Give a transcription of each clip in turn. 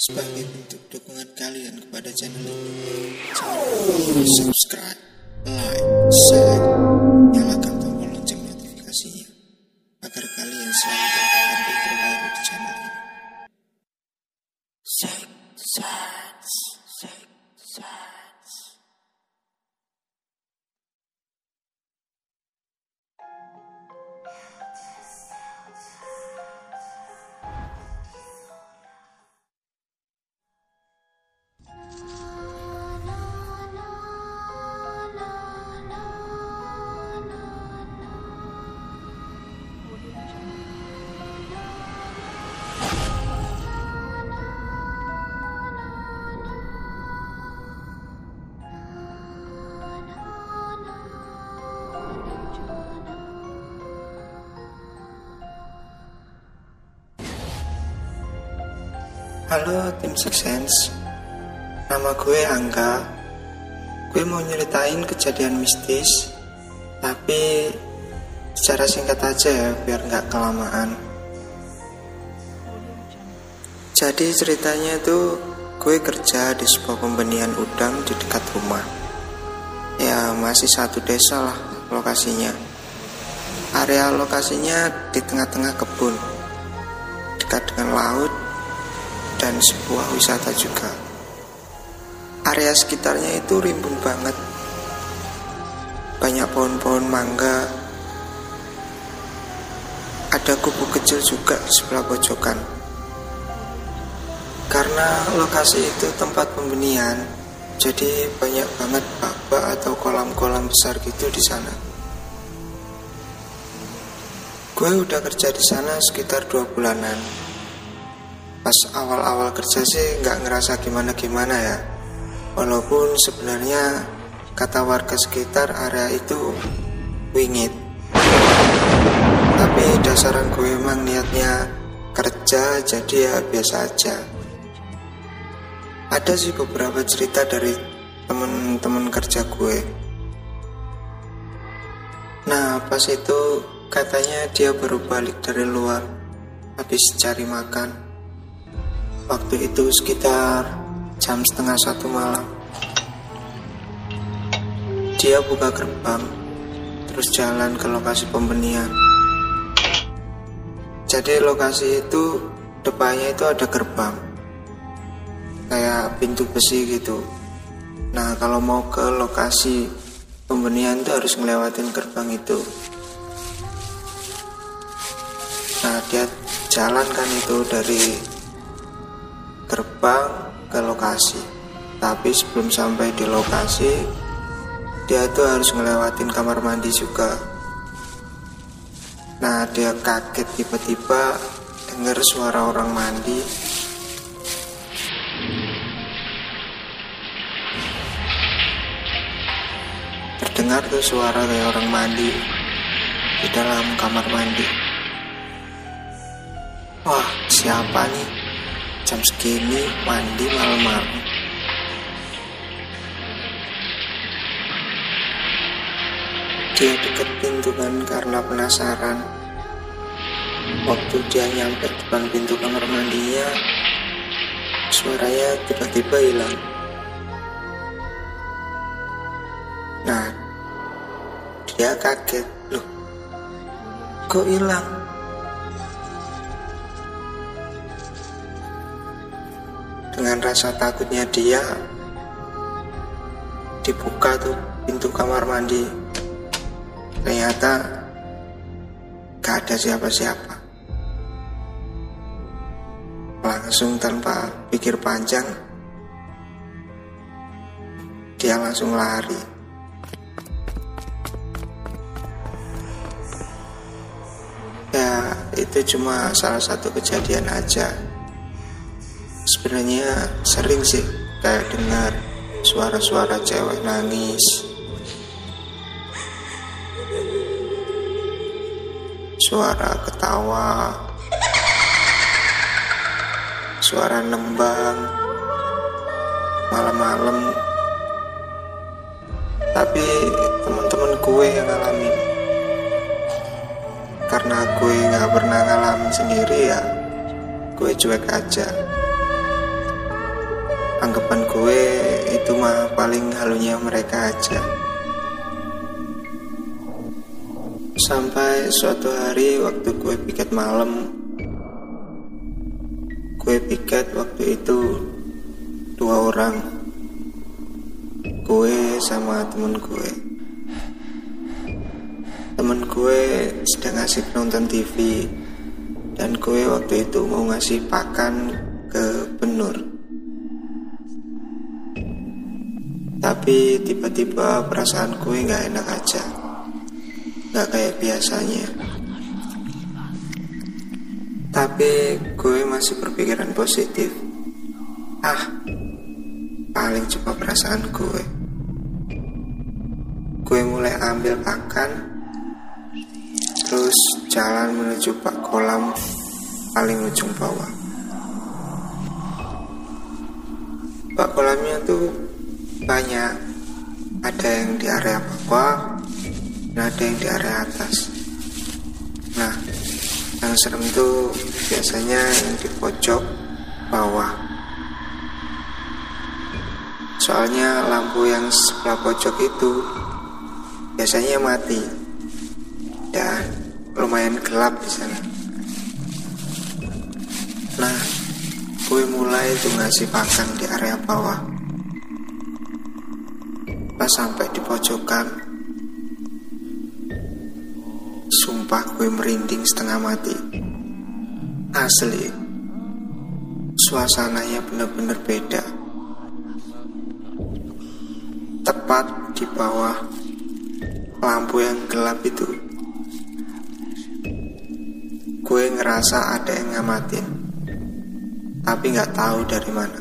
Sebagai bentuk dukungan kalian kepada channel ini, jangan subscribe, like, share, nyalakan tombol lonceng notifikasinya agar kalian selalu dapat update terbaru di channel ini. Six Sense. Halo tim Six Nama gue Angga. Gue mau nyeritain kejadian mistis Tapi secara singkat aja ya biar nggak kelamaan. Jadi ceritanya itu gue kerja di sebuah pembenihan udang di dekat rumah. Ya masih satu desa lah lokasinya. Area lokasinya di tengah-tengah kebun Dekat dengan laut dan sebuah wisata juga. Area sekitarnya itu rimbun banget. Banyak pohon-pohon mangga. Ada kubu kecil juga di sebelah pojokan. Karena lokasi itu tempat pembenihan, jadi banyak banget bak atau kolam-kolam besar gitu di sana. Gue udah kerja di sana sekitar dua bulanan pas awal-awal kerja sih nggak ngerasa gimana-gimana ya. Walaupun sebenarnya kata warga sekitar area itu wingit. Tapi dasaran gue emang niatnya kerja jadi ya biasa aja. Ada sih beberapa cerita dari temen-temen kerja gue. Nah pas itu katanya dia baru balik dari luar habis cari makan Waktu itu sekitar jam setengah satu malam. Dia buka gerbang, terus jalan ke lokasi pembenihan. Jadi lokasi itu depannya itu ada gerbang, kayak pintu besi gitu. Nah kalau mau ke lokasi pembenihan itu harus ngelewatin gerbang itu. Nah dia jalan kan itu dari terbang ke lokasi. Tapi sebelum sampai di lokasi, dia tuh harus ngelewatin kamar mandi juga. Nah, dia kaget tiba-tiba dengar suara orang mandi. Terdengar tuh suara kayak orang mandi di dalam kamar mandi. Wah, siapa nih? Jam segini mandi malam-malam. Dia deketin tuh kan karena penasaran. Waktu dia nyampe depan pintu kamar mandinya suaranya tiba-tiba hilang. Nah dia kaget. Loh kok hilang dengan rasa takutnya dia dibuka tuh pintu kamar mandi. Ternyata gak ada siapa-siapa. Langsung tanpa pikir panjang dia langsung lari. Ya itu cuma salah satu kejadian aja sebenarnya sering sih kayak dengar suara-suara cewek nangis. Suara ketawa. Suara nembang. Malam-malam. Tapi teman-teman gue yang ngalamin. Karena gue nggak pernah ngalamin sendiri ya gue cuek aja anggapan gue itu mah paling halunya mereka aja. Sampai suatu hari waktu gue piket malam gue piket waktu itu dua orang gue sama temen gue. Temen gue sedang ngasih nonton TV dan gue waktu itu mau ngasih pakan ke benur tapi tiba-tiba perasaan gue nggak enak aja. Nggak kayak biasanya. Tapi gue masih berpikiran positif. Ah paling cuma perasaan gue. Gue mulai ambil pakan terus jalan menuju pak kolam paling ujung bawah. Pak kolamnya tuh banyak ada yang di area bawah dan ada yang di area atas nah yang serem itu biasanya yang di pojok bawah soalnya lampu yang sebelah pojok itu biasanya mati dan lumayan gelap di sana. Nah, gue mulai tuh ngasih pakan di area bawah. Pas sampai di pojokan, sumpah gue merinding setengah mati. Asli, suasananya bener-bener beda. Tepat di bawah lampu yang gelap itu gue ngerasa ada yang ngamatin tapi nggak tahu dari mana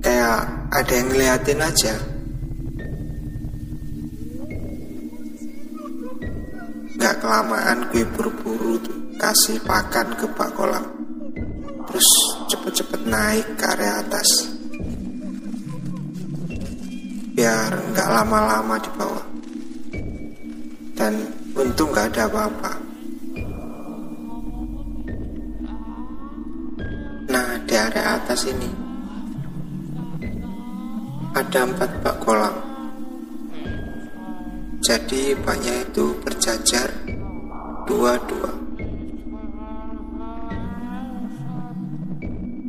kayak ada yang ngeliatin aja nggak kelamaan gue buru-buru kasih pakan ke pak kolam. Terus cepet-cepet naik ke area atas. Biar nggak lama-lama di bawah. Dan untung nggak ada apa-apa. Di area atas ini ada empat bak kolam jadi baknya itu berjajar. Dua-dua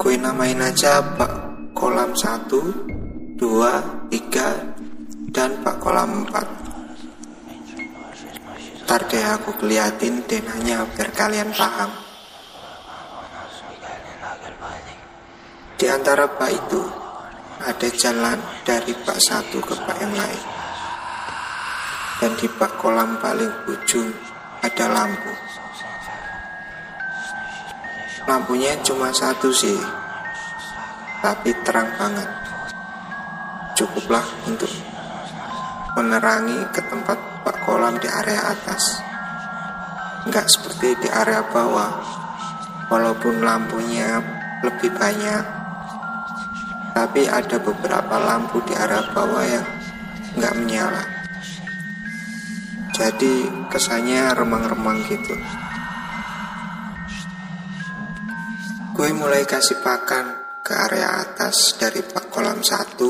gue namain aja bak kolam satu dua tiga dan bak kolam empat. Ntar deh aku keliatin denanya biar kalian paham. Di antara bak itu ada jalan dari bak satu ke bak yang lain. Dan di bak kolam paling ujung ada lampu. Lampunya cuma satu sih, tapi terang banget. Cukuplah untuk menerangi ke tempat bak kolam di area atas. Enggak seperti di area bawah, walaupun lampunya lebih banyak tapi ada beberapa lampu di arah bawah yang nggak menyala. Jadi kesannya remang-remang gitu. Gue mulai kasih pakan ke area atas dari bak kolam 1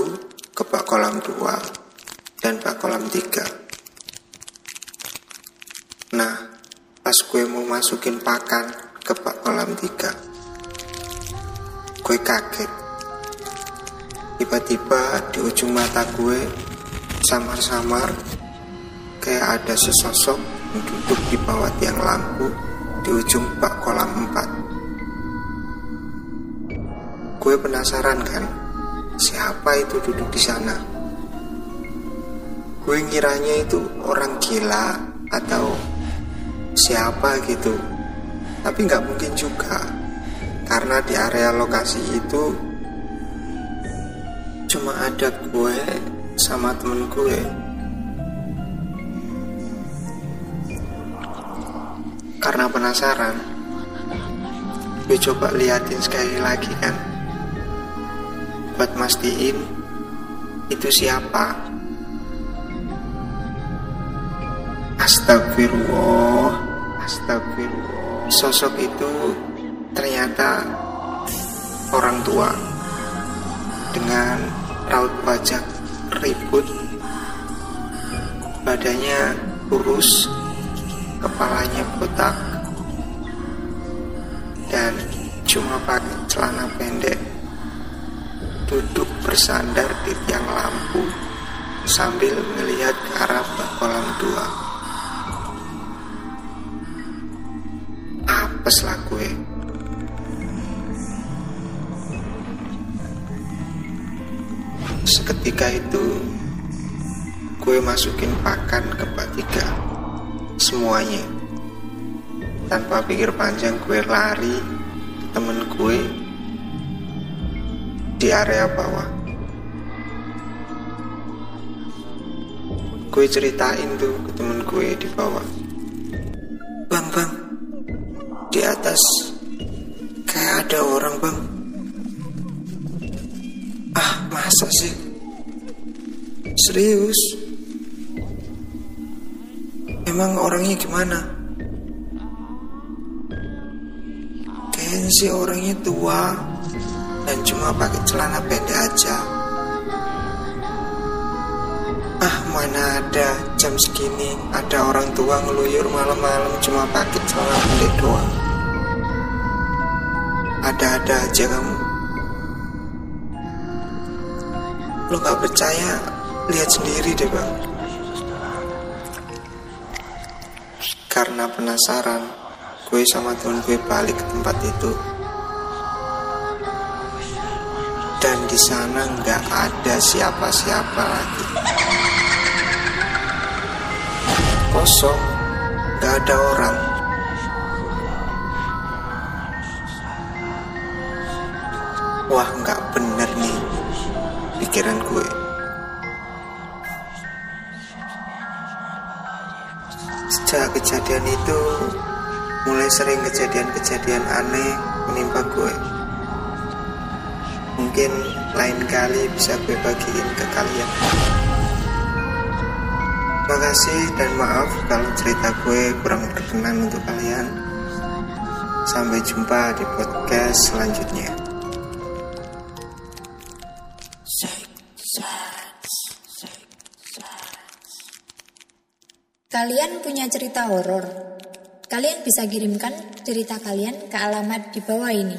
ke bak kolam 2 dan bak kolam 3. Nah, pas gue mau masukin pakan ke bak kolam 3, gue kaget Tiba-tiba di ujung mata gue samar-samar kayak ada sesosok duduk di bawah tiang lampu di ujung bak kolam 4. Gue penasaran kan, siapa itu duduk di sana? Gue ngiranya itu orang gila atau siapa gitu. Tapi nggak mungkin juga, karena di area lokasi itu cuma ada gue sama temen gue karena penasaran? Gue coba liatin sekali lagi kan? Buat mastiin itu siapa? Astagfirullah. Tapi sosok itu ternyata orang tua dengan raut wajah ribut badannya kurus kepalanya botak dan cuma pakai celana pendek. Duduk bersandar di tiang lampu sambil melihat ke arah kolam tua. Apes lah gue seketika itu gue masukin pakan ke tiga semuanya tanpa pikir panjang gue lari. Temen gue di area bawah. Gue ceritain tuh ke temen gue di bawah. Bang bang. Di atas. Kayak ada orang bang. Ah masa sih? Serius? Emang orangnya gimana sih orangnya tua dan cuma pakai celana pendek aja. Ah mana ada. Jam segini ada orang tua ngeluyur malam-malam cuma pakai celana pendek doang. Ada-ada aja kamu. Lo gak percaya? Lihat sendiri deh bang. Karena penasaran gue sama temen gue balik ke tempat itu. Dan di sana nggak ada siapa-siapa lagi. Kosong. Nggak ada orang. Wah nggak bener nih pikiran gue. Sejak kejadian itu mulai sering kejadian-kejadian aneh menimpa gue. Mungkin lain kali bisa gue bagiin ke kalian. Makasih dan maaf kalau cerita gue kurang berkenan untuk kalian. Sampai jumpa di podcast selanjutnya. Kalian punya cerita horor? Kalian bisa kirimkan cerita kalian ke alamat di bawah ini.